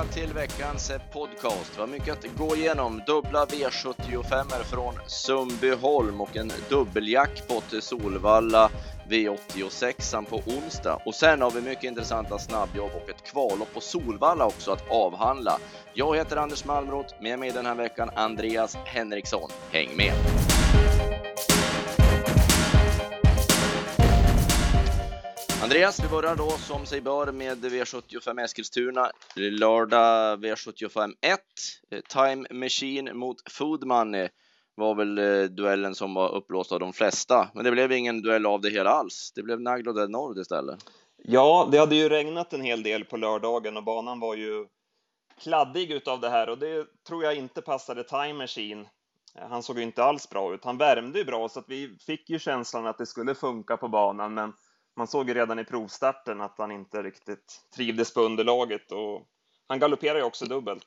välkomna till veckans eh, podcast. Vi har mycket att gå igenom. Dubbla V75 från Sundbyholm och en dubbeljackpot till Solvalla V86 på onsdag. Och sen har vi mycket intressanta snabbjobb och ett kvallopp på Solvalla också att avhandla. Jag heter Anders Malmroth, med mig den här veckan Andreas Henriksson. Häng med! Andreas, vi börjar då som sig bör med V75 Eskilstuna. Lördag V75 1. Eh, Time Machine mot Food Money eh, var väl eh, duellen som var upplåst av de flesta. Men det blev ingen duell av det hela alls. Det blev Naglo del Nord istället. Ja, det hade ju regnat en hel del på lördagen och banan var ju kladdig utav det här och det tror jag inte passade Time Machine. Han såg ju inte alls bra ut. Han värmde ju bra så att vi fick ju känslan att det skulle funka på banan, men man såg ju redan i provstarten att han inte riktigt trivdes på underlaget och han galopperar ju också dubbelt.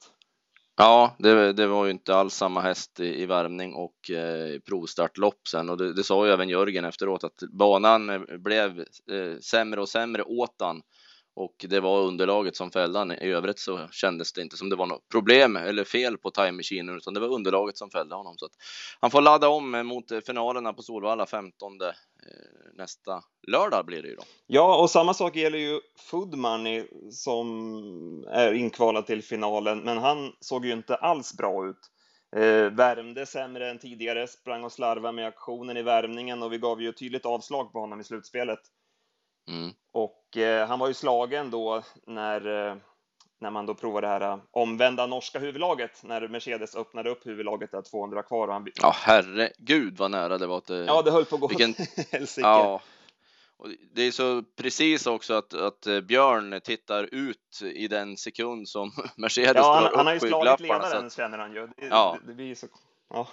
Ja, det, det var ju inte alls samma häst i, i värmning och eh, provstartlopp sen och det, det, sa ju även Jörgen efteråt att banan blev eh, sämre och sämre åt han och det var underlaget som fällde han. I övrigt så kändes det inte som det var något problem eller fel på time machine utan det var underlaget som fällde honom. Så att han får ladda om mot finalerna på Solvalla 15 eh, nästa lördag blir det ju då. Ja, och samma sak gäller ju Food Money som är inkvalad till finalen, men han såg ju inte alls bra ut. Eh, värmde sämre än tidigare, sprang och slarvade med aktionen i värmningen och vi gav ju tydligt avslag på honom i slutspelet. Mm. Och eh, han var ju slagen då när, eh, när man då provade det här eh, omvända norska huvudlaget, när Mercedes öppnade upp huvudlaget där 200 kvar. Och han... Ja, herregud vad nära det var. Att. Ja, det höll på att gå Vilken... ja. Och det är så precis också att, att Björn tittar ut i den sekund som Mercedes ja, han, drar upp han har ju slagit ledaren, att... känner han ju. Det, ja. det, det blir så... Ja.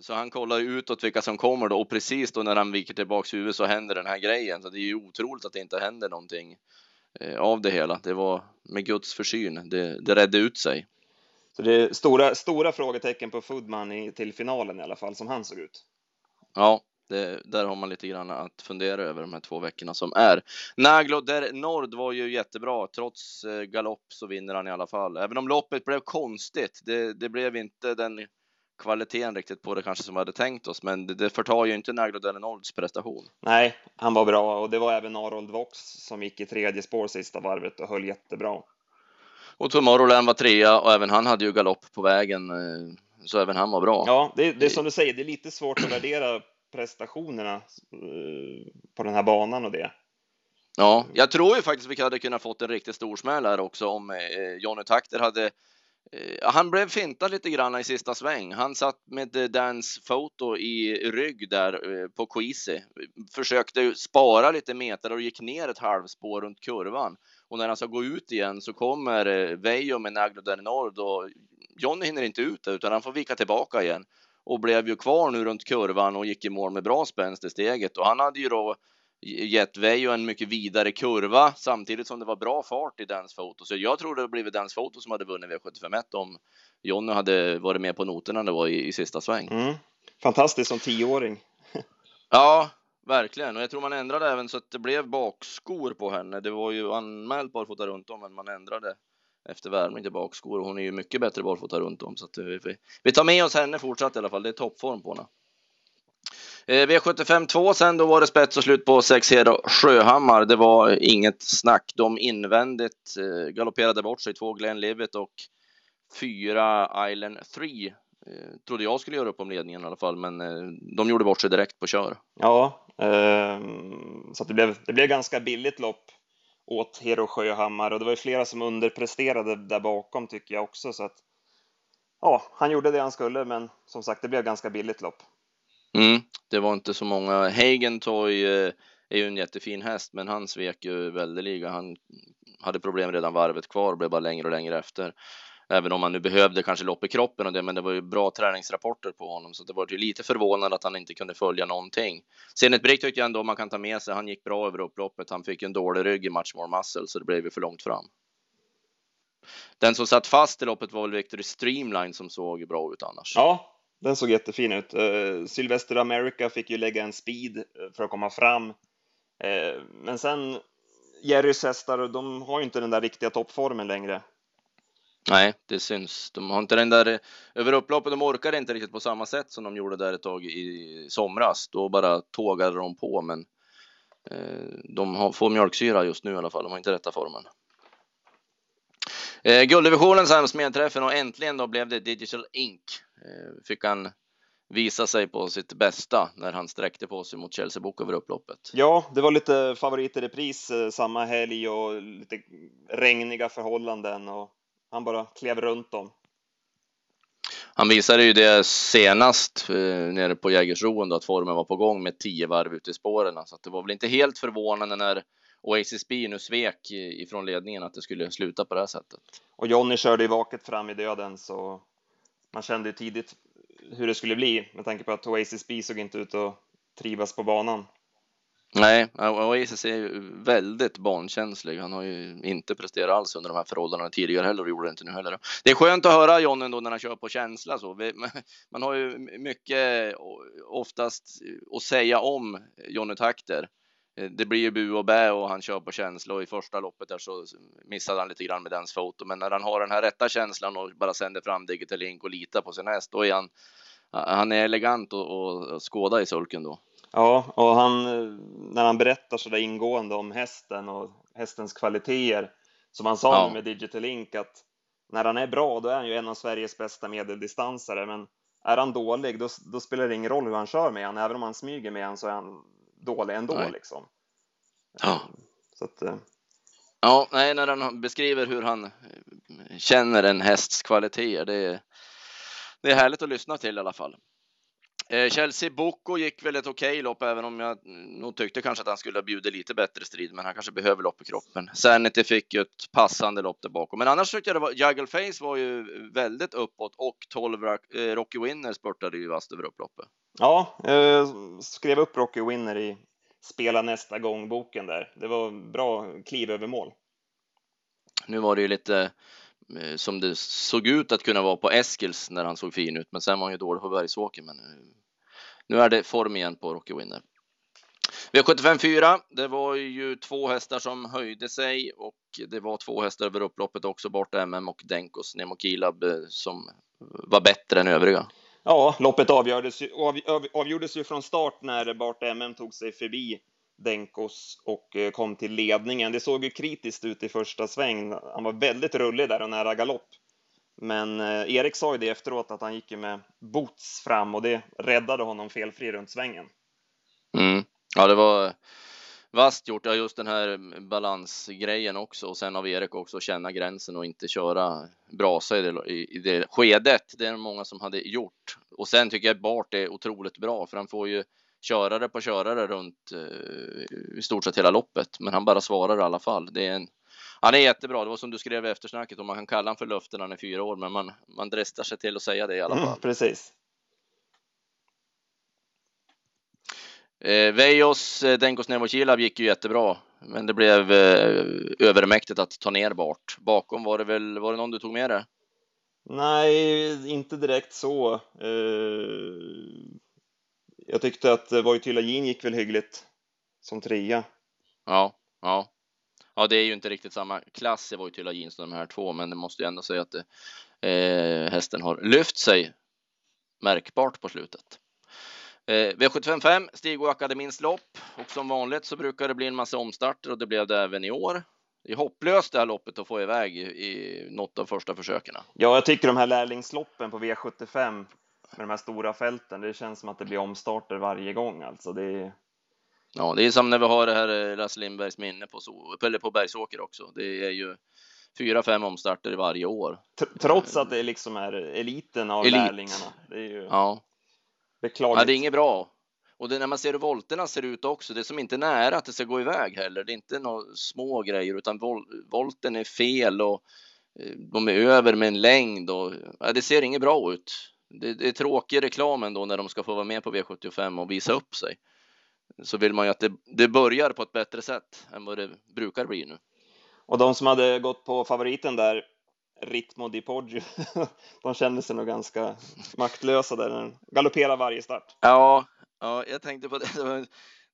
Så han kollar utåt vilka som kommer då och precis då när han viker tillbaks huvudet så händer den här grejen. Så det är ju otroligt att det inte händer någonting eh, av det hela. Det var med Guds försyn. Det, det redde ut sig. Så det är stora, stora frågetecken på Foodman i, till finalen i alla fall, som han såg ut. Ja, det, där har man lite grann att fundera över de här två veckorna som är. Naglo der Nord var ju jättebra. Trots eh, galopp så vinner han i alla fall. Även om loppet blev konstigt. Det, det blev inte den kvaliteten riktigt på det kanske som vi hade tänkt oss, men det, det förtar ju inte Naglo Delenolds prestation. Nej, han var bra och det var även Arold Vox som gick i tredje spår sista varvet och höll jättebra. Och Tomorrowland var trea och även han hade ju galopp på vägen, eh, så även han var bra. Ja, det, det är som du säger, det är lite svårt att värdera prestationerna eh, på den här banan och det. Ja, jag tror ju faktiskt vi hade kunnat fått en riktigt stor smäll här också om eh, Johnny Takter hade Eh, han blev fintad lite grann i sista sväng. Han satt med eh, Dans foto i rygg där eh, på Quisi. Försökte spara lite meter och gick ner ett halvspår runt kurvan. Och när han ska gå ut igen så kommer Veijo med Naglo del Nord och Johnny hinner inte ut utan han får vika tillbaka igen och blev ju kvar nu runt kurvan och gick i mål med bra spänst i steget och han hade ju då gett Veijo en mycket vidare kurva samtidigt som det var bra fart i Dance Photo. Så jag tror det blivit Dance Photo som hade vunnit V751 om Jonny hade varit med på noterna var i, i sista sväng. Mm. Fantastiskt som tioåring. ja, verkligen. Och jag tror man ändrade även så att det blev bakskor på henne. Det var ju anmält barfota runt om, men man ändrade efter värmning till bakskor och hon är ju mycket bättre barfota runt om så att vi, vi tar med oss henne fortsatt i alla fall. Det är toppform på henne. Eh, V75 2 sen, då var det spets och slut på 6 Hero Sjöhammar. Det var inget snack. De invändigt eh, galopperade bort sig. Två Glenn Livet och fyra Island 3. Eh, trodde jag skulle göra upp om ledningen i alla fall, men eh, de gjorde bort sig direkt på kör. Ja, eh, så det blev, det blev ganska billigt lopp åt Hero Sjöhammar och det var ju flera som underpresterade där bakom tycker jag också. Så att, ja, han gjorde det han skulle, men som sagt, det blev ganska billigt lopp. Mm, det var inte så många. Hagentoy eh, är ju en jättefin häst, men han svek ju väldeliga. Han hade problem redan varvet kvar och blev bara längre och längre efter. Även om han nu behövde kanske lopp i kroppen och det, men det var ju bra träningsrapporter på honom, så det var ju lite förvånande att han inte kunde följa någonting. Zenit Brick tycker jag ändå man kan ta med sig. Han gick bra över upploppet. Han fick en dålig rygg i Much More Muscle, så det blev ju för långt fram. Den som satt fast i loppet var väl Victory Streamline som såg bra ut annars. Ja, den såg jättefin ut. Uh, Sylvester America fick ju lägga en speed eh, för att komma fram. Uh, men sen Jerrys hästar, de har ju inte den där riktiga toppformen längre. Nej, det syns. De har inte den där över upploppet. De orkar inte riktigt på samma sätt som de gjorde där ett tag i somras. Då bara tågade de på, men de får mjölksyra just nu i alla fall. De har inte rätta formen. Eh, gulddivisionen Sams medträffen och äntligen då blev det Digital Inc. Eh, fick han visa sig på sitt bästa när han sträckte på sig mot Chelsea Book över upploppet. Ja, det var lite favorit i repris eh, samma helg och lite regniga förhållanden och han bara klev runt dem. Han visade ju det senast eh, nere på Jägersroen då, att formen var på gång med tio varv ute i spåren, så att det var väl inte helt förvånande när Oasis B nu svek ifrån ledningen att det skulle sluta på det här sättet. Och Jonny körde ju vaket fram i döden så man kände ju tidigt hur det skulle bli med tanke på att Oasis B såg inte ut att trivas på banan. Nej, Oasis är ju väldigt bankänslig. Han har ju inte presterat alls under de här förhållandena tidigare heller och gjorde det inte nu heller. Det är skönt att höra John ändå när han kör på känsla så. Man har ju mycket oftast att säga om Jonny Takter. Det blir ju bu och bä och han kör på känsla och i första loppet där så missade han lite grann med dens foto. Men när han har den här rätta känslan och bara sänder fram Digital Link och litar på sin häst, då är han han är elegant att skåda i sulken då. Ja, och han, när han berättar så där ingående om hästen och hästens kvaliteter, som han sa ja. med Digital Link, att när han är bra, då är han ju en av Sveriges bästa medeldistansare, men är han dålig, då, då spelar det ingen roll hur han kör med han, även om han smyger med han så är han dålig ändå nej. liksom. Ja. Så att, eh, Ja, nej, när han beskriver hur han känner en hästs kvaliteter, det är, det är härligt att lyssna till i alla fall. Eh, Chelsea Boko gick väl ett okej okay lopp, även om jag nog tyckte kanske att han skulle ha bjudit lite bättre strid, men han kanske behöver lopp i kroppen. Sanity fick ju ett passande lopp där bakom, men annars tyckte jag det var Juggle Face var ju väldigt uppåt och 12 eh, Rocky Winner spurtade ju vast över upploppet. Ja, jag skrev upp Rocky Winner i spela nästa gång boken där. Det var bra kliv över mål. Nu var det ju lite Eh, som det såg ut att kunna vara på Eskils när han såg fin ut, men sen var han ju dålig på Bergsåker. Men eh, nu är det form igen på Rocky Winner. V75 4, det var ju två hästar som höjde sig och det var två hästar över upploppet också, bort MM och Denkos Nemo Kilab eh, som var bättre än övriga. Ja, loppet avgjordes ju, av, av, avgjordes ju från start när Bart MM tog sig förbi Denkos och eh, kom till ledningen. Det såg ju kritiskt ut i första sväng. Han var väldigt rullig där och nära galopp. Men eh, Erik sa ju det efteråt att han gick ju med boots fram och det räddade honom felfri runt svängen. Mm. Ja, det var vasst gjort. Ja, just den här balansgrejen också och sen av Erik också känna gränsen och inte köra brasa i det, i, i det skedet. Det är det många som hade gjort. Och sen tycker jag Bart är otroligt bra för han får ju körare på körare runt eh, i stort sett hela loppet, men han bara svarar i alla fall. Det är en, han är jättebra. Det var som du skrev i eftersnacket om man kan kalla honom för löften han är fyra år, men man, man dristar sig till att säga det i alla mm, fall. Mm, precis. Eh, Vejos eh, Denkos Nemokilav gick ju jättebra, men det blev eh, övermäktigt att ta ner Bart. Bakom var det väl, var det någon du tog med det? Nej, inte direkt så. Eh, jag tyckte att Voitylajin gick väl hyggligt som trea. Ja, ja. Ja, det är ju inte riktigt samma klass i Voitylajin som de här två, men det måste ju ändå säga att eh, hästen har lyft sig märkbart på slutet. Eh, V755, Stig och Akademins lopp och som vanligt så brukar det bli en massa omstarter och det blev det även i år. Det är hopplöst det här loppet att få iväg i något av första försöken. Ja, jag tycker de här lärlingsloppen på V75 med de här stora fälten. Det känns som att det blir omstarter varje gång alltså. Det är... Ja, det är som när vi har det här eh, Lasse Lindbergs minne på, eller på Bergsåker också. Det är ju fyra, fem omstarter varje år. Trots att det liksom är eliten av Elit. lärlingarna. Det är ju ja. beklagligt. Ja, det är inget bra. Och det, när man ser hur volterna ser ut också, det är som inte nära att det ska gå iväg heller. Det är inte några små grejer, utan vol volten är fel och eh, de är över med en längd och ja, det ser inget bra ut det, det är tråkig reklam ändå när de ska få vara med på V75 och visa upp sig. Så vill man ju att det, det börjar på ett bättre sätt än vad det brukar bli nu. Och de som hade gått på favoriten där, Ritmo di Poggio, de kände sig nog ganska maktlösa där den galopperar varje start. Ja, ja, jag tänkte på det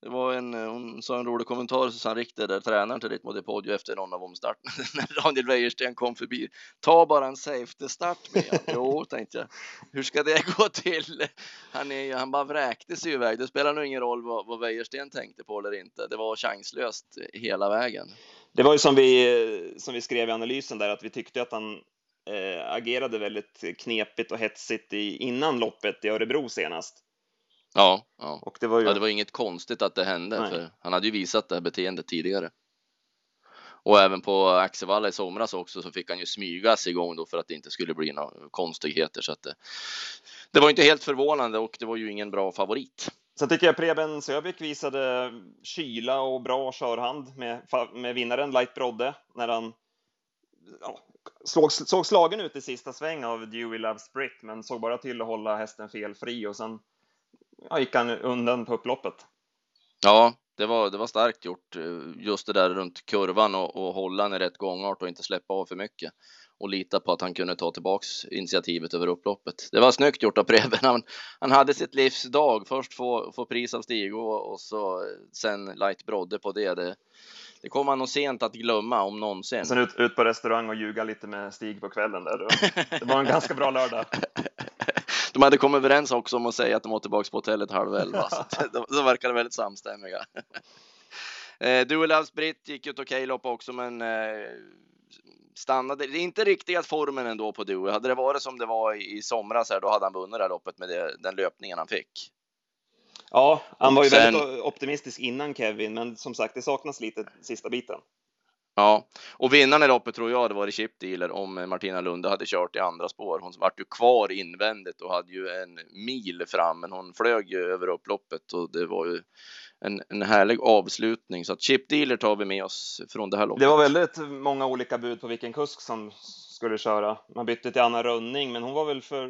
det var en, eh, hon sa en rolig kommentar, Susanne Richter, där tränaren till Ritmo de Podio efter någon av omstarterna, när Daniel Wäjersten kom förbi. Ta bara en safety-start med Jo, tänkte jag. Hur ska det gå till? Han, är, han bara vräkte sig iväg. Det spelar nog ingen roll vad, vad Wäjersten tänkte på eller inte. Det var chanslöst hela vägen. Det var ju som vi, som vi skrev i analysen där, att vi tyckte att han eh, agerade väldigt knepigt och hetsigt i, innan loppet i Örebro senast. Ja, ja. Och det var ju... ja, det var inget konstigt att det hände, Nej. för han hade ju visat det här beteendet tidigare. Och även på Axevalla i somras också så fick han ju smygas igång då för att det inte skulle bli några konstigheter. Så att det, det var inte helt förvånande och det var ju ingen bra favorit. Sen tycker jag Preben Sövik visade kyla och bra körhand med, med vinnaren Light Brodde när han ja, såg, såg slagen ut i sista sväng av Dewey Love Sprit men såg bara till att hålla hästen felfri och sen ja, gick han undan på upploppet. Ja, det var, det var starkt gjort just det där runt kurvan och, och hålla den i rätt gångart och inte släppa av för mycket och lita på att han kunde ta tillbaks initiativet över upploppet. Det var snyggt gjort av Preben. Han, han hade sitt livs dag. Först få, få pris av Stig och, så sen Light Brodde på det. det. Det kommer man nog sent att glömma om någonsin. Sen ut, ut på restaurang och ljuga lite med Stig på kvällen där. Det var en ganska bra lördag. De hade kommit överens också om att säga att de var tillbaka på hotellet halv elva, så de, de verkade väldigt samstämmiga. Eh, Dual Loves Britt gick ett okej lopp också, men eh, stannade. Det är inte riktigt formen ändå på Duo. Hade det varit som det var i, i somras här, då hade han vunnit det här loppet med det, den löpningen han fick. Ja, han var ju Sen, väldigt optimistisk innan Kevin, men som sagt, det saknas lite sista biten. Ja, och vinnaren i loppet tror jag hade varit Chip Dealer om Martina Lunde hade kört i andra spår. Hon vart ju kvar invändigt och hade ju en mil fram, men hon flög ju över upploppet och det var ju en, en härlig avslutning. Så att Chip Dealer tar vi med oss från det här loppet. Det var väldigt många olika bud på vilken kusk som skulle köra. Man bytte till Anna Rönning, men hon var väl för,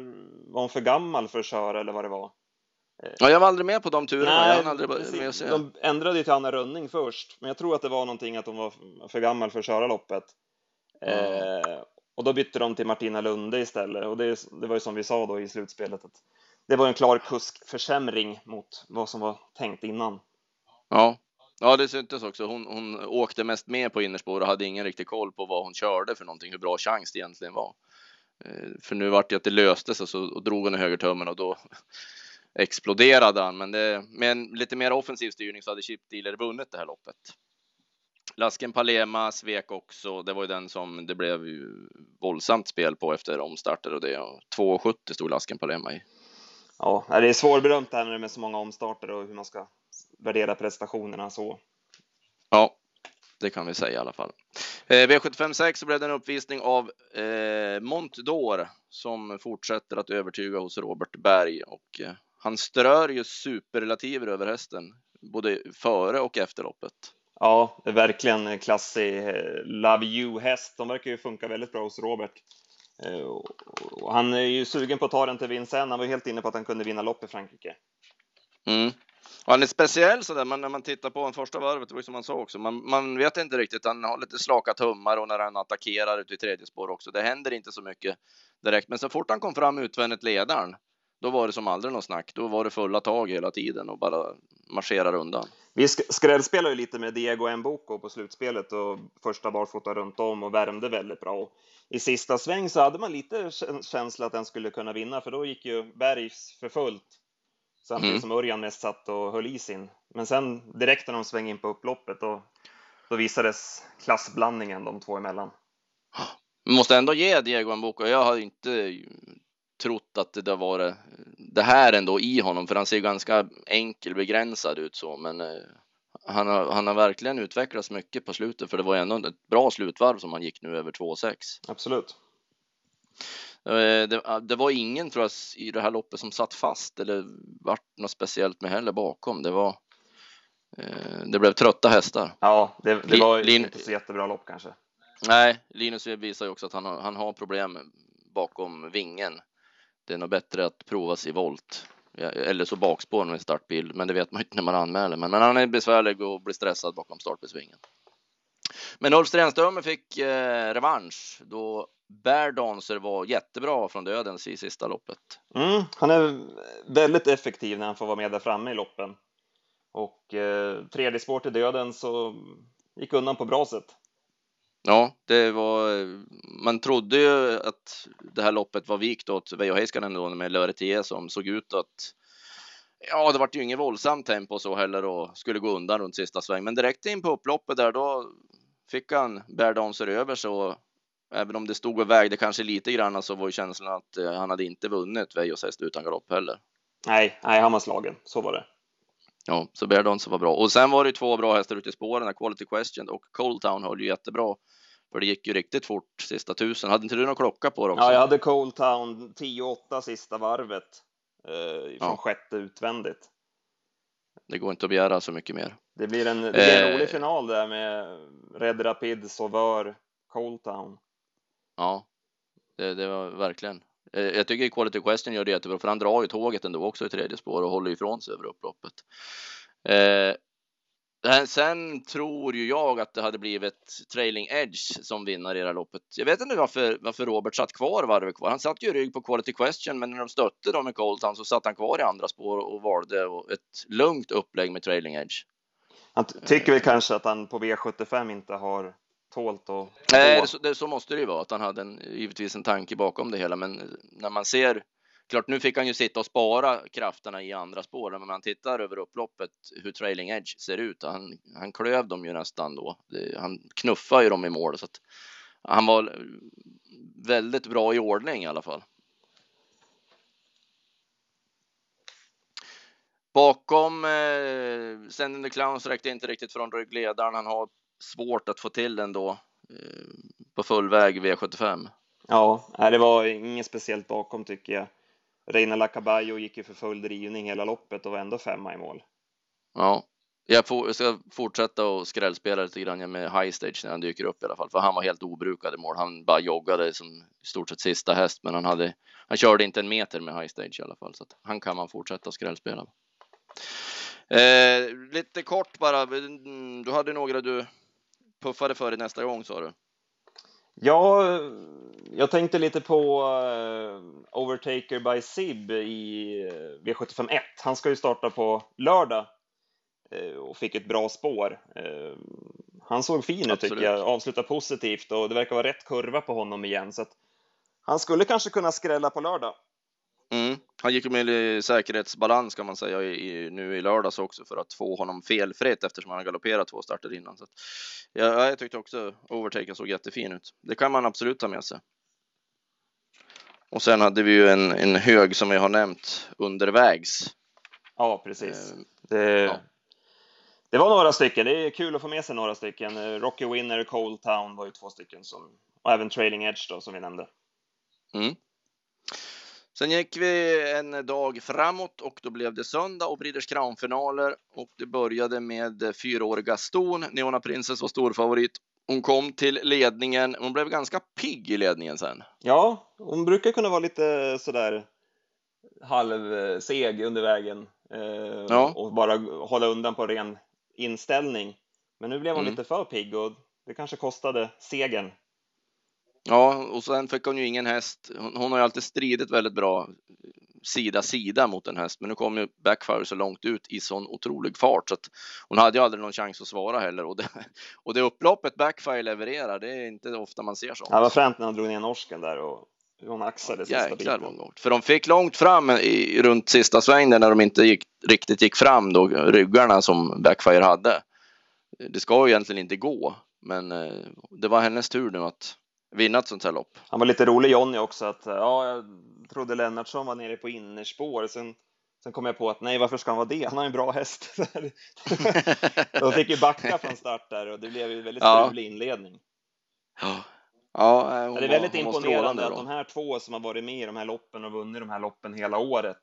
var hon för gammal för att köra eller vad det var? Ja, jag var aldrig med på de turerna. Nej, jag aldrig med De ändrade ju till Anna Rönning först, men jag tror att det var någonting att hon var för gammal för att köra loppet. Mm. Eh, och då bytte de till Martina Lunde istället och det, det var ju som vi sa då i slutspelet att det var en klar kuskförsämring mot vad som var tänkt innan. Ja, ja det syntes också. Hon, hon åkte mest med på innerspår och hade ingen riktig koll på vad hon körde för någonting, hur bra chans det egentligen var. Eh, för nu vart det att det löste sig så och drog hon i högertummen och då exploderade han. Men det, med en lite mer offensiv styrning så hade Chip Dealer vunnit det här loppet. Lasken Palema svek också. Det var ju den som det blev ju våldsamt spel på efter omstarter och det. 2,70 stod Lasken Palema i. Ja, det är svårbedömt det här med så många omstarter och hur man ska värdera prestationerna så. Ja, det kan vi säga i alla fall. Eh, V75 6 så blev det en uppvisning av eh, Montdor som fortsätter att övertyga hos Robert Berg och eh, han strör ju superrelativer över hästen både före och efter loppet. Ja, verkligen klassig eh, Love You-häst. De verkar ju funka väldigt bra hos Robert. Eh, han är ju sugen på att ta den till vinst sen. Han var helt inne på att han kunde vinna lopp i Frankrike. Mm. Och han är speciell sådär, men när man tittar på honom första varvet, det var ju som han sa också, man, man vet inte riktigt. Han har lite slaka tummar och när han attackerar ute i tredje spår också. Det händer inte så mycket direkt, men så fort han kom fram utvändigt ledaren, då var det som aldrig något snack. Då var det fulla tag hela tiden och bara marscherar undan. Vi skrällspelade ju lite med Diego Mboko på slutspelet och första barfota runt om och värmde väldigt bra. I sista sväng så hade man lite känsla att den skulle kunna vinna, för då gick ju Bergs för fullt. Samtidigt mm. som Örjan mest satt och höll i sin. Men sen direkt när de svängde in på upploppet, då, då visades klassblandningen de två emellan. Man måste ändå ge Diego Mboko. Jag har inte trott att det var det här ändå i honom, för han ser ganska enkel, begränsad ut så, men eh, han har, han har verkligen utvecklats mycket på slutet, för det var ändå ett bra slutvarv som han gick nu över 2,6. Absolut. Eh, det, det, var ingen tror jag i det här loppet som satt fast eller vart något speciellt med heller bakom. Det var. Eh, det blev trötta hästar. Ja, det, det var Lin, inte så jättebra lopp kanske. Nej, Linus visar ju också att han har, han har problem bakom vingen det är nog bättre att provas i volt eller så bakspår med startbil, men det vet man inte när man anmäler. Men, men han är besvärlig och blir stressad bakom startbesvingen. Men Ulf Stenströmer fick eh, revansch då Bear Dancer var jättebra från dödens i sista loppet. Mm, han är väldigt effektiv när han får vara med där framme i loppen. och eh, tredje spår till döden så gick undan på bra sätt. Ja, det var, man trodde ju att det här loppet var vikt åt Veijo Heiskanen då med Löretie som såg ut att Ja, det vart ju inget våldsamt tempo så heller och skulle gå undan runt sista sväng, men direkt in på upploppet där då fick han bear över så även om det stod och vägde kanske lite grann så var ju känslan att eh, han hade inte vunnit Veijos häst utan galopp heller. Nej, nej, han var slagen. Så var det. Ja, så bear dancer var bra och sen var det två bra hästar ute i spåren. Quality Question och Cold Town höll ju jättebra. För det gick ju riktigt fort sista tusen. Hade inte du någon klocka på det också? Ja, jag hade Cold Town 10-8 sista varvet eh, från ja. sjätte utvändigt. Det går inte att begära så mycket mer. Det blir en, det blir en eh, rolig final där med Red Rapid, Sauveur, Cold Town. Ja, det, det var verkligen. Eh, jag tycker Quality Question gör det jättebra, för han drar ju tåget ändå också i tredje spår och håller ifrån sig över upploppet. Eh, eh, Sen tror ju jag att det hade blivit Trailing Edge som vinnare i det här loppet. Jag vet inte varför, varför Robert satt kvar varvet kvar. Han satt ju rygg på Quality Question, men när de stötte dem med Coltan så satt han kvar i andra spår och valde ett lugnt upplägg med Trailing Edge. Han tycker väl kanske att han på V75 inte har tålt att... Nej, det, det, så måste det ju vara, att han hade en, givetvis en tanke bakom det hela, men när man ser Klart, nu fick han ju sitta och spara krafterna i andra spår, men man tittar över upploppet hur trailing edge ser ut. Han, han klöv dem ju nästan då. Han knuffade ju dem i mål så att han var väldigt bra i ordning i alla fall. Bakom eh, Sending the Clowns räckte inte riktigt från ryggledaren. Han har svårt att få till den då eh, på full väg V75. Ja, det var inget speciellt bakom tycker jag. Reina Lacaballo gick ju för full drivning hela loppet och var ändå femma i mål. Ja, jag ska fortsätta och skrällspela lite grann med high stage när han dyker upp i alla fall, för han var helt obrukad i mål. Han bara joggade som i stort sett sista häst, men han hade. Han körde inte en meter med high stage i alla fall, så att han kan man fortsätta skrällspela. Eh, lite kort bara. Du hade några du puffade för i nästa gång sa du? Ja, jag tänkte lite på uh, Overtaker by Sib i uh, V751. Han ska ju starta på lördag uh, och fick ett bra spår. han såg fin ut tycker jag, avslutar positivt och det verkar vara rätt kurva på honom igen så han skulle kanske kunna skrälla på lördag. Mm. Han gick med i säkerhetsbalans kan man säga i, nu i lördags också för att få honom felfritt eftersom han har galopperat två starter innan. Så att, ja, jag tyckte också overtaken såg jättefin ut. Det kan man absolut ta med sig. Och sen hade vi ju en, en hög som vi har nämnt undervägs. Ja, precis. Eh, det, ja. det var några stycken. Det är kul att få med sig några stycken. Eh, Rocky Winner, Cold Town var ju två stycken som, och även Trailing Edge då som vi nämnde. Mm. Sen gick vi en dag framåt och då blev det söndag och Breeders Crown-finaler och det började med fyraåriga Ston. Neona Princess var storfavorit. Hon kom till ledningen. Hon blev ganska pigg i ledningen sen. Ja, hon brukar kunna vara lite sådär halvseg under vägen eh, ja. och bara hålla undan på ren inställning. Men nu blev hon mm. lite för pigg och det kanske kostade segern. Ja, och sen fick hon ju ingen häst. Hon, hon har ju alltid stridit väldigt bra sida sida mot en häst, men nu kom ju Backfire så långt ut i sån otrolig fart så att hon hade ju aldrig någon chans att svara heller. Och det, och det upploppet Backfire levererar, det är inte ofta man ser sånt. Ja, var fränt när han drog ner norsken där och hon axade ja, sista jäklar biten. Vad För de fick långt fram i, runt sista svängen när de inte gick, riktigt gick fram då, ryggarna som Backfire hade. Det ska ju egentligen inte gå, men eh, det var hennes tur nu att vinna ett sånt här lopp. Han var lite rolig Jonny också att ja, jag trodde Lennartsson var nere på innerspår. Sen, sen kom jag på att nej, varför ska han vara det? Han har en bra häst. De fick ju backa från start där och det blev ju väldigt ja. strulig inledning. Ja. Ja, det är väldigt imponerande att de här två som har varit med i de här loppen och vunnit de här loppen hela året,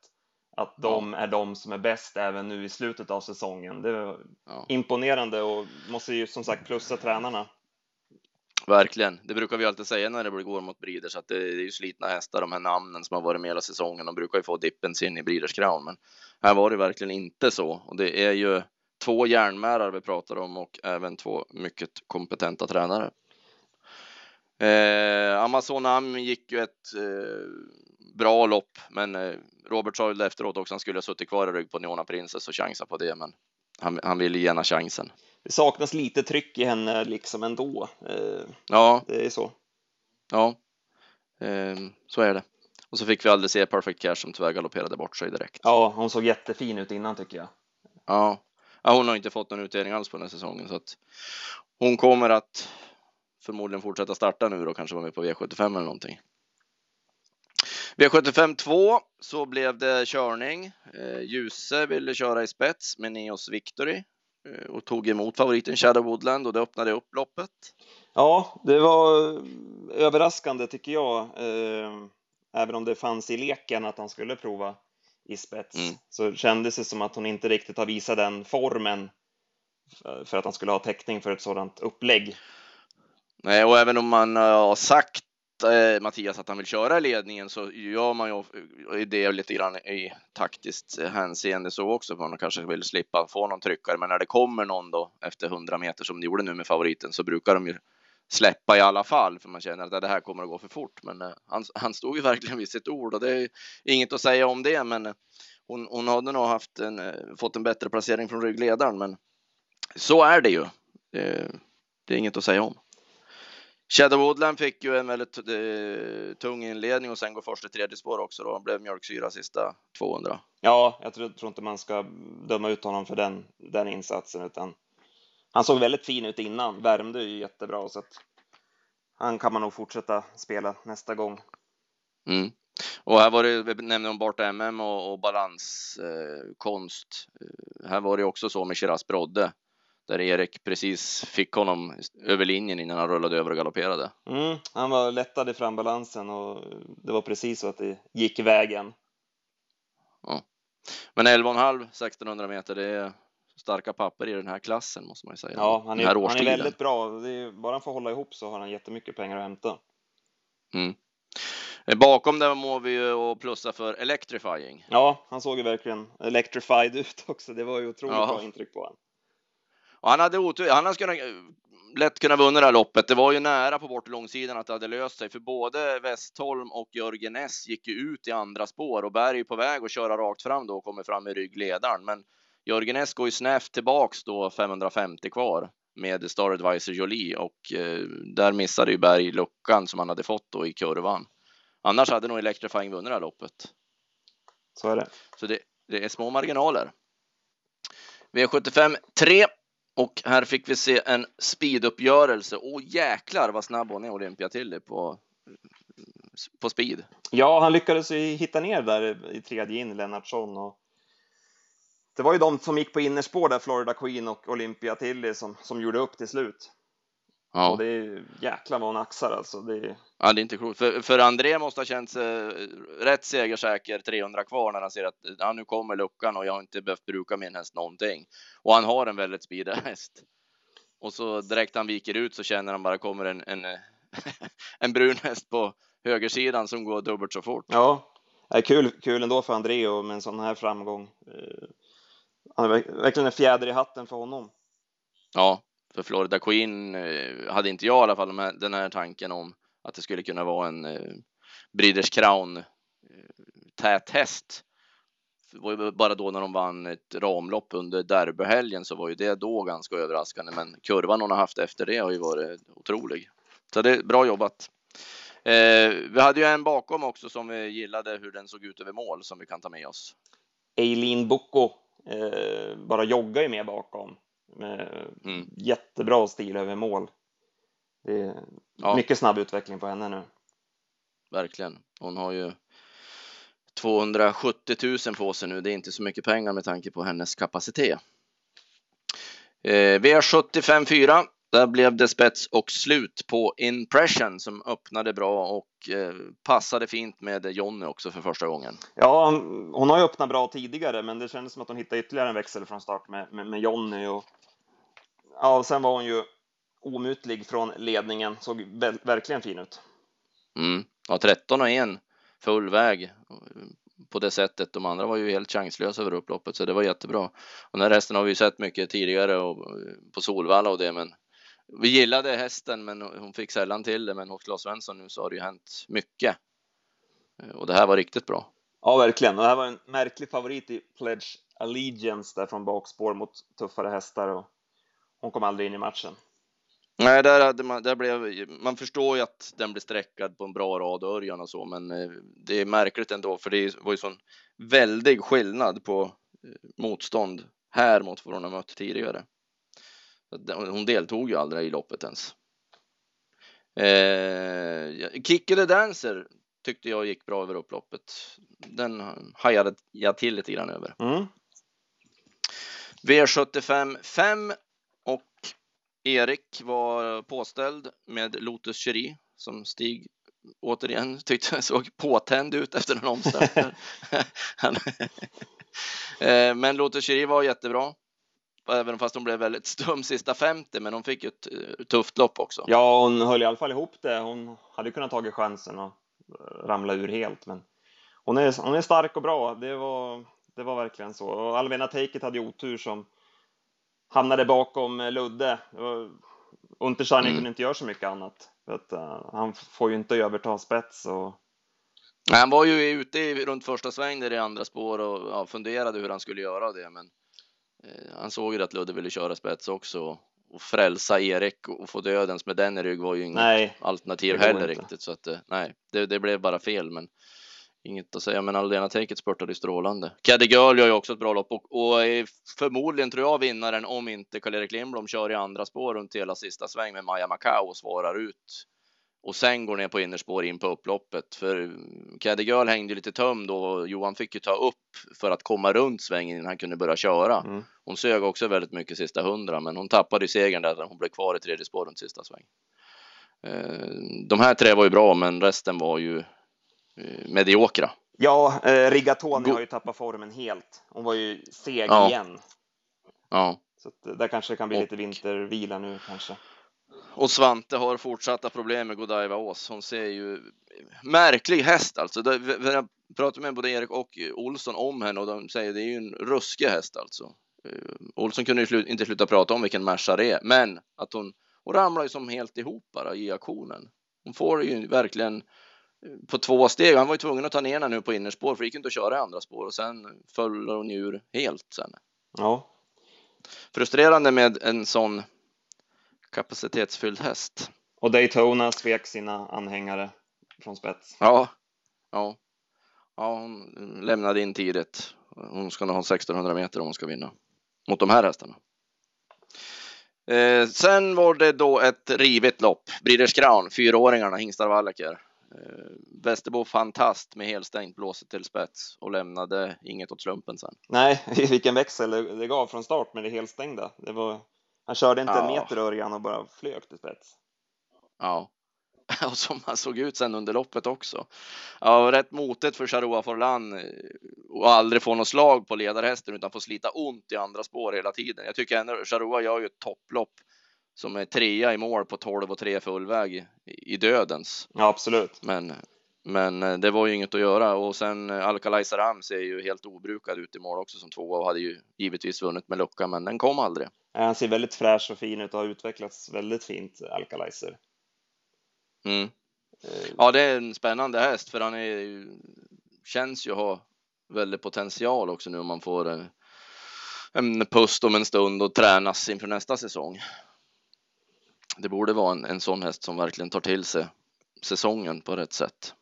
att de ja. är de som är bäst även nu i slutet av säsongen. Det är ja. imponerande och måste ju som sagt plussa tränarna. Verkligen. Det brukar vi alltid säga när det går mot Breeders att det är ju slitna hästar, de här namnen som har varit med hela säsongen. De brukar ju få dippen sin i Breeders Crown, men här var det verkligen inte så. Och det är ju två järnmärar vi pratar om och även två mycket kompetenta tränare. Eh, Amazon Am gick ju ett eh, bra lopp, men eh, Robert sa ju efteråt också att han skulle ha suttit kvar i rygg på Neona Princess och chansa på det, men han, han ville gärna chansen. Det saknas lite tryck i henne liksom ändå. Eh, Ja, det är så. ja, eh, så är det. Och så fick vi aldrig se Perfect Cash som tyvärr galopperade bort sig direkt. Ja, hon såg jättefin ut innan tycker jag. Ja. ja, hon har inte fått någon utdelning alls på den här säsongen så att hon kommer att förmodligen fortsätta starta nu då, kanske vara med på V75 eller någonting. V75 2 så blev det körning. Eh, Ljuse ville köra i spets med Neos Victory eh, och tog emot favoriten Shadow Woodland och det öppnade upp loppet. Ja, det var överraskande tycker jag. Eh, även om det fanns i leken att han skulle prova i spets Mm. så kändes det som att hon inte riktigt har visat den formen för- att han skulle ha täckning för ett sådant upplägg. Nej, och även om man eh, har sagt eh, Mattias att han vill köra i ledningen så gör man ju eh, det lite grann i taktiskt hänseende så också. för Man kanske vill slippa få någon tryckare, men när det kommer någon då efter 100 meter som det gjorde nu med favoriten så brukar de ju släppa i alla fall för man känner att det här kommer att gå för fort. Men eh, han, han stod ju verkligen vid sitt ord och det är inget att säga om det. Men eh, hon, hon hade nog haft en, eh, fått en bättre placering från ryggledaren. Men så är det ju. Det, det är inget att säga om. Shadow Woodland fick ju en väldigt eh, tung inledning och sen går först i tredje spår också då. Han blev mjölksyra sista 200. Ja, jag tror, tror inte man ska döma ut honom för den, den insatsen utan han såg väldigt fin ut innan, värmde ju jättebra så att han kan man nog fortsätta spela nästa gång. Mm. Och här var det, vi nämnde om Bart MM och, och balanskonst. Eh, eh, här var det också så med Shiraz Brodde där Erik precis fick honom över linjen innan han rullade över och galopperade. Mm, han var lättad i frambalansen och det var precis så att det gick vägen. Men 11,5 1600 meter, det är starka papper i den här klassen måste man ju säga. Ja, han är, han är väldigt bra. Det är, bara han får hålla ihop så har han jättemycket pengar att hämta. Mm. Eh, Bakom där må vi ju och plussa för Electrifying. Ja, han såg ju verkligen electrified ut också. Det var ju otroligt Ja. bra intryck på honom. Och han hade otur, han hade kunnat, lätt kunnat vinna det här loppet. Det var ju nära på bort långsidan att det hade löst sig, för både Westholm och Jörgen S gick ju ut i andra spår och Berg är på väg att köra rakt fram då och kommer fram i ryggledaren. Men Jörgen S går ju snävt tillbaks då 550 kvar med Star Advisor Jolie och eh, där missade ju Berg luckan som han hade fått då i kurvan. Annars hade nog Electrifying vunnit det här loppet. Så är det. Så det, det är små marginaler. V75 3 och här fick vi se en speeduppgörelse. Åh jäklar vad snabb hon är Olympia Tilly, på, på speed. Ja, han lyckades hitta ner där i tredje in, Lennartsson. Och det var ju de som gick på innerspår där, Florida Queen och Olympia Tilly, som, som gjorde upp till slut. Och Ja, det är jäklar vad hon axar alltså. Det är, ja det är inte klokt. För, för André måste ha känt sig rätt segersäker 300 kvar när han ser att ja, nu kommer luckan och jag har inte behövt bruka min häst någonting. Och han har en väldigt speedig häst. Och så direkt han viker ut så känner han bara kommer en, en, en brun häst på högersidan som går dubbelt så fort. ja, det är kul, kul ändå för André och med en sån här framgång. Eh, Han är verk- verkligen en fjäder i hatten för honom. Ja, för Florida Queen eh, hade inte jag i alla fall den här tanken om att det skulle kunna vara en eh, Breeders Crown eh, tät häst. Det var ju bara då när de vann ett ramlopp under derbyhelgen så var ju det då ganska överraskande. Men kurvan hon har haft efter det har ju varit otrolig. Så det är bra jobbat. Eh, vi hade ju en bakom också som vi gillade hur den såg ut över mål som vi kan ta med oss. Eileen Boko eh, bara joggar ju med bakom. Mm. jättebra stil över mål. Det är Ja. mycket snabb utveckling på henne nu. verkligen. Hon har ju 270 000 på sig nu. Det är inte så mycket pengar med tanke på hennes kapacitet. Eh, V75 4. Där blev det spets och slut på Impression som öppnade bra och eh, passade fint med Jonny också för första gången. Ja, hon, hon har ju öppnat bra tidigare, men det kändes som att hon hittade ytterligare en växel från start med, med, med Jonny. Och, ja, sen var hon ju omutlig från ledningen, såg verkligen fin ut. Mm. Ja, 13 och 1 full väg på det sättet. De andra var ju helt chanslösa över upploppet, så det var jättebra. Och den här hästen har vi ju sett mycket tidigare och på Solvalla och det, men vi gillade hästen, men hon fick sällan till det. Men hos Claes Svensson nu så har det ju hänt mycket. Och det här var riktigt bra. Ja, verkligen. Och det här var en märklig favorit i Pledge Allegiance där från bakspår mot tuffare hästar och hon kom aldrig in i matchen. Nej, där, man, där blev, man förstår ju att den blir sträckad på en bra rad Örjan och så, men eh, det är märkligt ändå, för det var ju sån väldig skillnad på eh, motstånd här mot vad hon har mött tidigare. Hon deltog ju aldrig i loppet ens. Eh, Kicke the Dancer tyckte jag gick bra över upploppet. Den hajade jag till lite grann över. Mm. V75 5 och Erik var påställd med Lotus Cherie som Stig återigen tyckte såg påtänd ut efter en omstart. Eh, men Lotus Cherie var jättebra. Även fast hon blev väldigt stum sista 50, men hon fick ett eh, tufft lopp också. Ja, hon höll i alla fall ihop det. Hon hade kunnat tagit chansen och ramla ur helt, men hon är, hon är stark och bra. Det var, det var verkligen så. Och Alvena Take hade otur som hamnade bakom Ludde. Untersteiner mm. kunde inte göra så mycket annat. Att, uh, han får ju inte överta spets. Och... Nej, han var ju ute i, runt första sväng där i andra spår och ja, funderade hur han skulle göra det. Men eh, han såg ju att Ludde ville köra spets också och frälsa Erik och få dödens med den i rygg var ju inget nej, alternativ heller inte. riktigt. Så att eh, nej, det, det, blev bara fel. Men inget att säga, men Aldena Taket spurtade strålande. Caddy Girl gör ju också ett bra lopp och, och är förmodligen tror jag vinnaren om inte Karl-Erik Lindblom kör i andra spår runt hela sista sväng med Maja Macau och svarar ut och sen går ner på innerspår in på upploppet. För Caddy Girl hängde lite tömd och Johan fick ju ta upp för att komma runt svängen innan han kunde börja köra. Mm. Hon sög också väldigt mycket sista hundra, men hon tappade ju segern där hon blev kvar i tredje spår runt sista sväng. Eh, de här tre var ju bra, men resten var ju mediokra. Ja, eh, Rigatoni har ju tappat formen helt. Hon var ju seg ja. igen. Ja. Så att, eh, där kanske det kan bli och... lite vintervila nu kanske. Och Svante har fortsatta problem med Godiva Ås. Hon ser ju märklig häst alltså. Jag pratade med både Erik och Olsson om henne och de säger att det är ju en ruskig häst alltså. Olsson kunde ju inte sluta prata om vilken Merca det är, men att hon, hon ramlar ju som helt ihop bara i aktionen. Hon får ju verkligen på två steg. Han var ju tvungen att ta ner henne nu på innerspår för det gick inte att köra i andra spår och sen föll hon ur helt sen. Ja. Frustrerande med en sån kapacitetsfylld häst. Och Daytona svek sina anhängare från spets. Ja, ja. Ja, hon lämnade in tidigt. Hon ska nog ha 1600 meter om hon ska vinna mot de här hästarna. Eh, sen var det då ett rivet lopp. Breeders Crown, fyraåringarna, hingstar Wallacker. Eh, Västerbo fantast med helstängt blåset till spets och lämnade inget åt slumpen sen. Nej, vilken växel det gav från start med det helstängda. Det var, han körde inte ja. en meter Örjan och bara flög till spets. Ja, och som han såg ut sen under loppet också. Ja, rätt motigt för Charoa Forlan eh, och aldrig få något slag på ledarhästen utan få slita ont i andra spår hela tiden. Jag tycker ändå Charoa gör ju ett topplopp som är trea i mål på 12 och 3 fullväg i dödens. Ja, absolut. Men, men eh, det var ju inget att göra och sen eh, Alcalay Saram ser ju helt obrukad ut i mål också som tvåa och hade ju givetvis vunnit med lucka, men den kom aldrig. Han ser väldigt fräsch och fin ut och har utvecklats väldigt fint, Alcalaiser. Mm. Eh. Ja, det är en spännande häst för han är känns ju ha väldigt potential också nu om man får en pust om en stund och tränas inför nästa säsong det borde vara en, en sån häst som verkligen tar till sig säsongen på rätt sätt.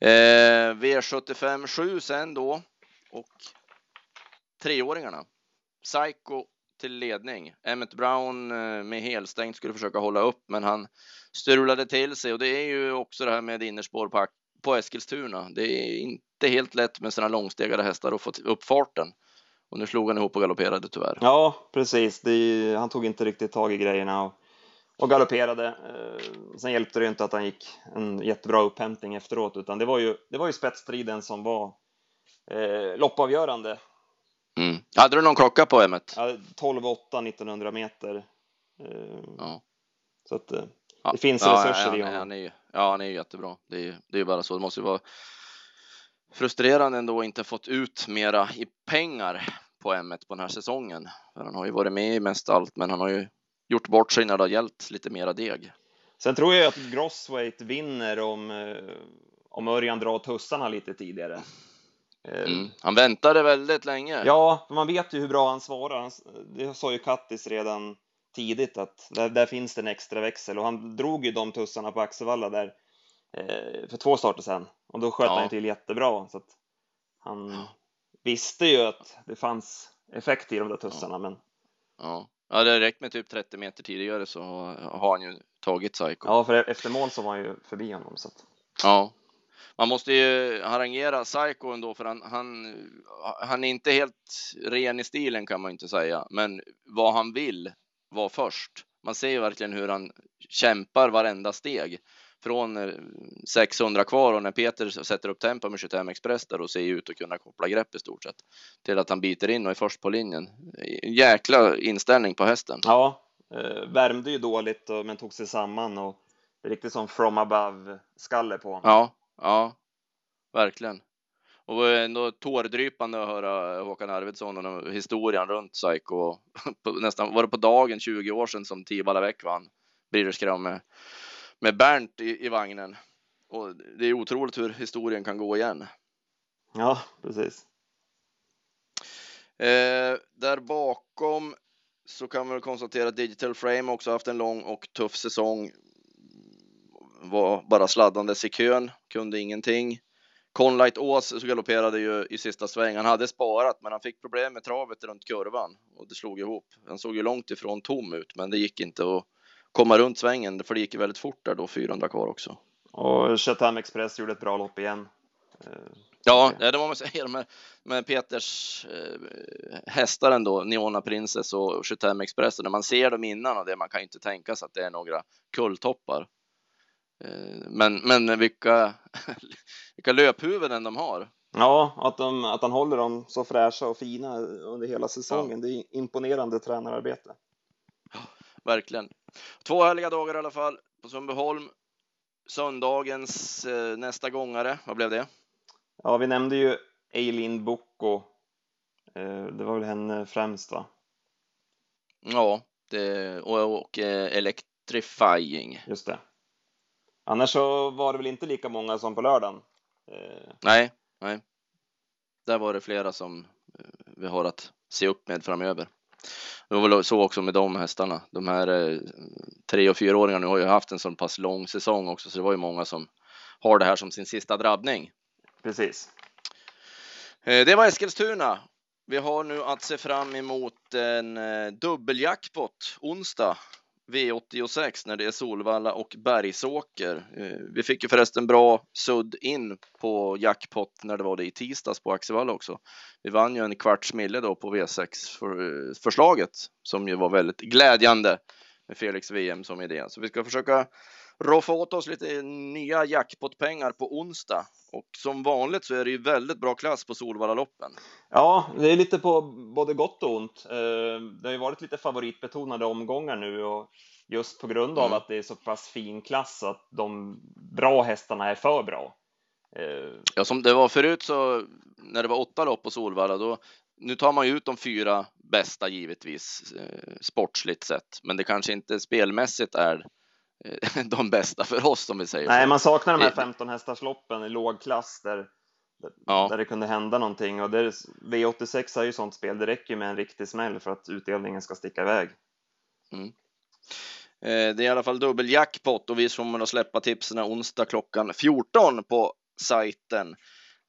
Eh, V75 7 sen då och treåringarna. Psycho till ledning. Emmet Brown eh, med helstängt skulle försöka hålla upp, men han strulade till sig och det är ju också det här med innerspår på, på Eskilstuna. Det är inte helt lätt med sina långstegade hästar att få upp farten. Och nu slog han ihop och galopperade tyvärr. Ja, precis. Det, han tog inte riktigt tag i grejerna och, och galopperade. Eh, sen hjälpte det inte att han gick en jättebra upphämtning efteråt, utan det var ju, det var ju spetsstriden som var eh, loppavgörande. Mm. Hade du någon klocka på Emmet? Ja, 12-8 1900 meter. Eh, ja. Så att eh, det finns ja, resurser i honom. Han är, ja, han är jättebra. Det är, det är bara så. Det måste ju vara frustrerande ändå inte fått ut mera i pengar på M1 på den här säsongen. För han har ju varit med i mest allt, men han har ju gjort bort sig när det har gällt lite mera deg. Sen tror jag att Grossweight vinner om, eh, om Örjan drar tussarna lite tidigare. Mm. Han väntade väldigt länge. Ja, man vet ju hur bra han svarar. Det sa ju Kattis redan tidigt att där, där, finns det en extra växel och han drog ju de tussarna på Axevalla där eh, för två starter sedan och då sköt ja. han till jättebra så att han ja. visste ju att det fanns effekt i de där tussarna. Ja. Men... Ja. ja, det räckt med typ 30 meter tidigare så har han ju tagit Psycho. Ja, för efter mål så var han ju förbi honom. Så att... Ja, man måste ju harangera Psycho ändå för han, han, han är inte helt ren i stilen kan man inte säga, men vad han vill var först. Man ser ju verkligen hur han kämpar varenda steg från 600 eh, kvar och när Peter sätter upp tempo med 25 Express där och ser ut att kunna koppla grepp i stort sett till att han biter in och är först på linjen. Jäkla inställning på hästen. Ja, eh, värmde ju dåligt men tog sig samman och riktigt som from above skalle på honom. Ja, ja, verkligen. Och ändå tårdrypande att höra Håkan Arvidsson och historien runt Psycho. nästan var det på dagen 20 år sedan som Tibala Väck vann Breeders med, Bernt i, i vagnen. Och det är otroligt hur historien kan gå igen. Ja, precis. Eh, där bakom så kan man konstatera att Digital Frame också haft en lång och tuff säsong. Var bara sladdandes i kön, kunde ingenting. Conlight Ås galopperade ju i sista sväng. Han hade sparat, men han fick problem med travet runt kurvan och det slog ihop. Han såg ju långt ifrån tom ut, men det gick inte att komma runt svängen, för det gick väldigt fort där då, 400 kvar också. Och Chatham Express gjorde ett bra lopp igen. Ja, det må man säga med, med Peters eh, hästar ändå, Neona Princess och Chatham Express. Och när man ser dem innan och det, man kan ju inte tänka sig att det är några kulltoppar. Eh, men, men vilka, vilka löphuvuden de har. Ja, att, de, att han håller dem så fräscha och fina under hela säsongen. Ja. Det är imponerande tränararbete. Ja, verkligen. Två härliga dagar i alla fall på Sundbyholm. Söndagens eh, nästa gångare, vad blev det? Ja, vi nämnde ju Eileen Bocco. Eh, det var väl henne främst, va? Ja, det, och, och eh, Electrifying. Just det. Annars så var det väl inte lika många som på lördagen? Eh. Nej, nej. Där var det flera som eh, vi har att se upp med framöver. Det var väl så också med de hästarna. De här eh, tre och fyraåringarna nu har ju haft en så pass lång säsong också, så det var ju många som har det här som sin sista drabbning. Precis. Det var Eskilstuna. Vi har nu att se fram emot en dubbeljackpot onsdag V86 när det är Solvalla och Bergsåker. Eh, vi fick ju förresten bra sudd in på jackpot när det var det i tisdags på Axevalla också. Vi vann ju en kvarts mille då på V6-förslaget eh, som ju var väldigt glädjande med Felix VM som idé. Så vi ska försöka roffa åt oss lite nya jackpotpengar på onsdag. Och som vanligt så är det ju väldigt bra klass på Solvallaloppen. Ja, det är lite på både gott och ont. Eh, det har ju varit lite favoritbetonade omgångar nu och just på grund av mm. att det är så pass fin klass att de bra hästarna är för bra. Eh, ja, som det var förut så när det var åtta lopp på Solvalla, då nu tar man ju ut de fyra bästa givetvis eh, sportsligt sett, men det kanske inte spelmässigt är de bästa för oss om vi säger Nej, så. man saknar de här 15 hästarsloppen i låg klass där, ja. där det kunde hända någonting och där, V86 är ju sånt spel. Det räcker med en riktig smäll för att utdelningen ska sticka iväg. Mm. Eh, det är i alla fall dubbel jackpot och vi kommer att släppa tipsen onsdag klockan 14 på sajten.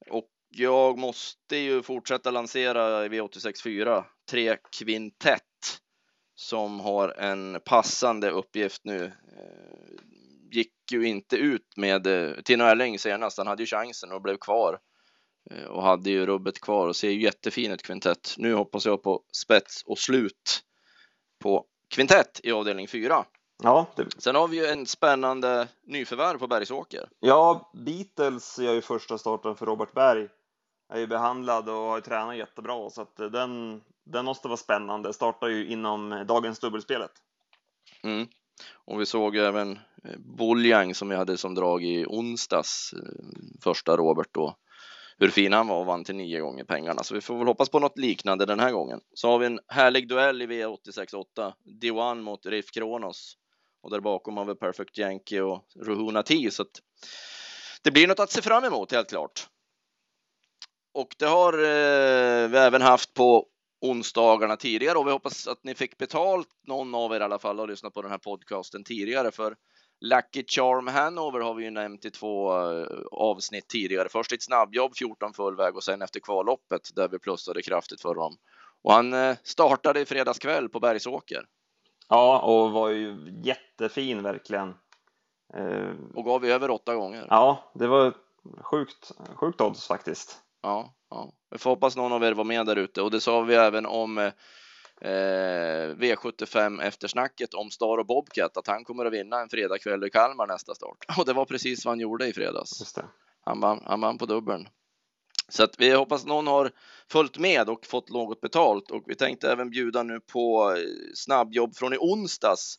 Och jag måste ju fortsätta lansera V86 4, tre kvintett som har en passande uppgift nu. Eh, gick ju inte ut med eh, Tino Erling senast. Han hade ju chansen och blev kvar eh, och hade ju rubbet kvar och ser ju jättefin ut kvintett. Nu hoppas jag på spets och slut på kvintett i avdelning 4. Ja, det... Sen har vi ju en spännande nyförvärv på Bergsåker. Ja, Beatles gör ju första starten för Robert Berg. Är ju behandlad och har tränat jättebra så att den, den måste vara spännande. Startar ju inom eh, dagens dubbelspelet. Mm. Och vi såg även eh, Boljang som vi hade som drag i onsdags, eh, första Robert då. Hur fin han var och vann till nio gånger pengarna, så vi får väl hoppas på något liknande den här gången. Så har vi en härlig duell i V86.8, D1 mot Riff Kronos och där bakom har vi Perfect Yankee och Ruhuna T, så att det blir något att se fram emot helt klart. och det har eh, vi även haft på onsdagarna tidigare och vi hoppas att ni fick betalt, någon av er i alla fall, och lyssnat på den här podcasten tidigare. För Lucky Charm Hanover har vi ju nämnt i två eh, avsnitt tidigare. Först ett snabbjobb, 14 fullväg och sen efter kvalloppet där vi plussade kraftigt för dem. Och han eh, startade i fredags kväll på Bergsåker. Ja, och var ju jättefin verkligen. Eh, och gav vi över åtta gånger. Ja, det var sjukt, sjukt odds faktiskt. Ja, ja. Vi får hoppas någon av er var med där ute och det sa vi även om eh, V75 eftersnacket om Star och Bobcat att han kommer att vinna en fredagkväll i Kalmar nästa start. Och det var precis vad han gjorde i fredags. Han vann, han vann på dubbeln. Så att vi hoppas någon har följt med och fått något betalt och vi tänkte även bjuda nu på eh, snabbjobb från i onsdags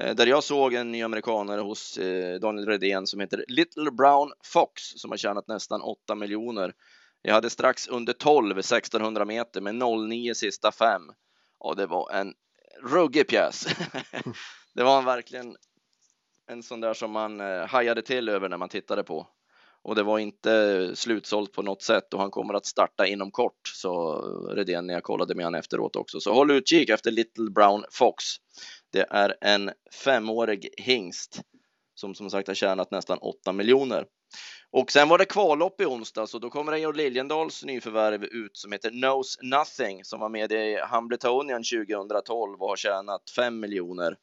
eh, där jag såg en ny amerikanare hos eh, Daniel Redén som heter Little Brown Fox som har tjänat nästan 8 miljoner. Jag hade strax under 12 1600 meter med 09 sista fem och det var en ruggig pjäs. det var verkligen en sån där som man eh, hajade till över när man tittade på och det var inte slutsålt på något sätt och han kommer att starta inom kort, så Redén när jag kollade med honom efteråt också. Så håll utkik efter Little Brown Fox. Det är en femårig hingst som som sagt har tjänat nästan 8 miljoner. Och sen var det kvallopp i onsdag, så då kommer Georg Liljendals nyförvärv ut som heter Knows Nothing som var med i Hambletonian 2012 och har tjänat 5 miljoner.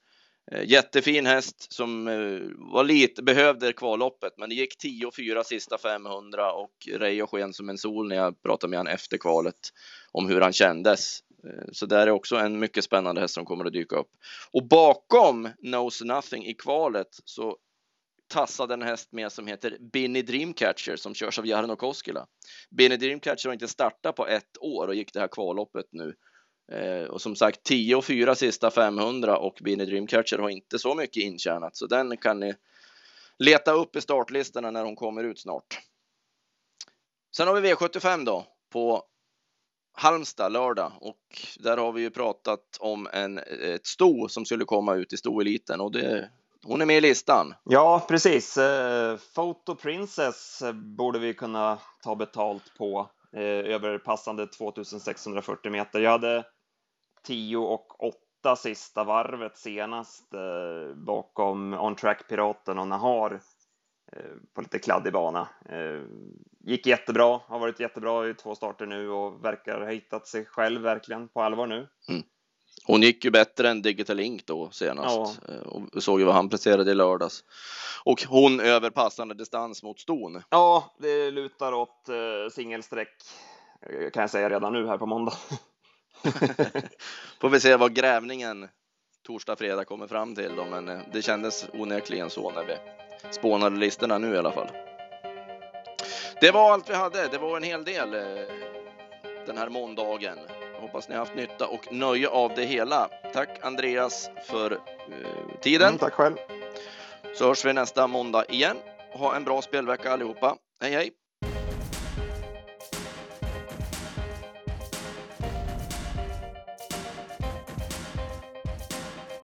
Eh, jättefin häst som eh, var lite, behövde kvalloppet, men det gick 10-4 sista 500 och Reijo sken som en sol när jag pratade med honom efter kvalet om hur han kändes. Eh, så där är också en mycket spännande häst som kommer att dyka upp. Och bakom Knows Nothing i kvalet så tassade en häst med som heter Binny Dreamcatcher som körs av Jarno Koskela. Binny Dreamcatcher har inte startat på ett år och gick det här kvalloppet nu Eh, och som sagt 10 och 4 sista 500 och Binny Dreamcatcher har inte så mycket intjänat så den kan ni leta upp i startlistorna när hon kommer ut snart. Sen har vi V75 då på Halmstad lördag och där har vi ju pratat om en, ett sto som skulle komma ut i stoeliten och det, hon är med i listan. Ja, precis. Eh, Photo Princess borde vi kunna ta betalt på eh, över passande 2640 meter. Jag hade 10 och 8 sista varvet senast eh, bakom On Track Piraten och Nahar på lite kladdig bana. Gick jättebra, har varit jättebra i två starter nu och verkar ha hittat sig själv verkligen på allvar nu. Mm. Hon gick ju bättre än Digital Link då senast ja. Eh, och såg ju vad han presterade i lördags. Och hon över passande distans mot ston. Ja, det lutar åt eh, singelsträck eh, kan jag säga redan nu här på måndag. Får vi se vad grävningen torsdag, fredag kommer fram till då, men eh, det kändes onekligen så när vi spånade listorna nu i alla fall. Det var allt vi hade. Det var en hel del den här måndagen. Hoppas ni har haft nytta och nöje av det hela. Tack Andreas för eh, tiden. Mm, tack själv. Så hörs vi nästa måndag igen. Ha en bra spelvecka allihopa. Hej hej!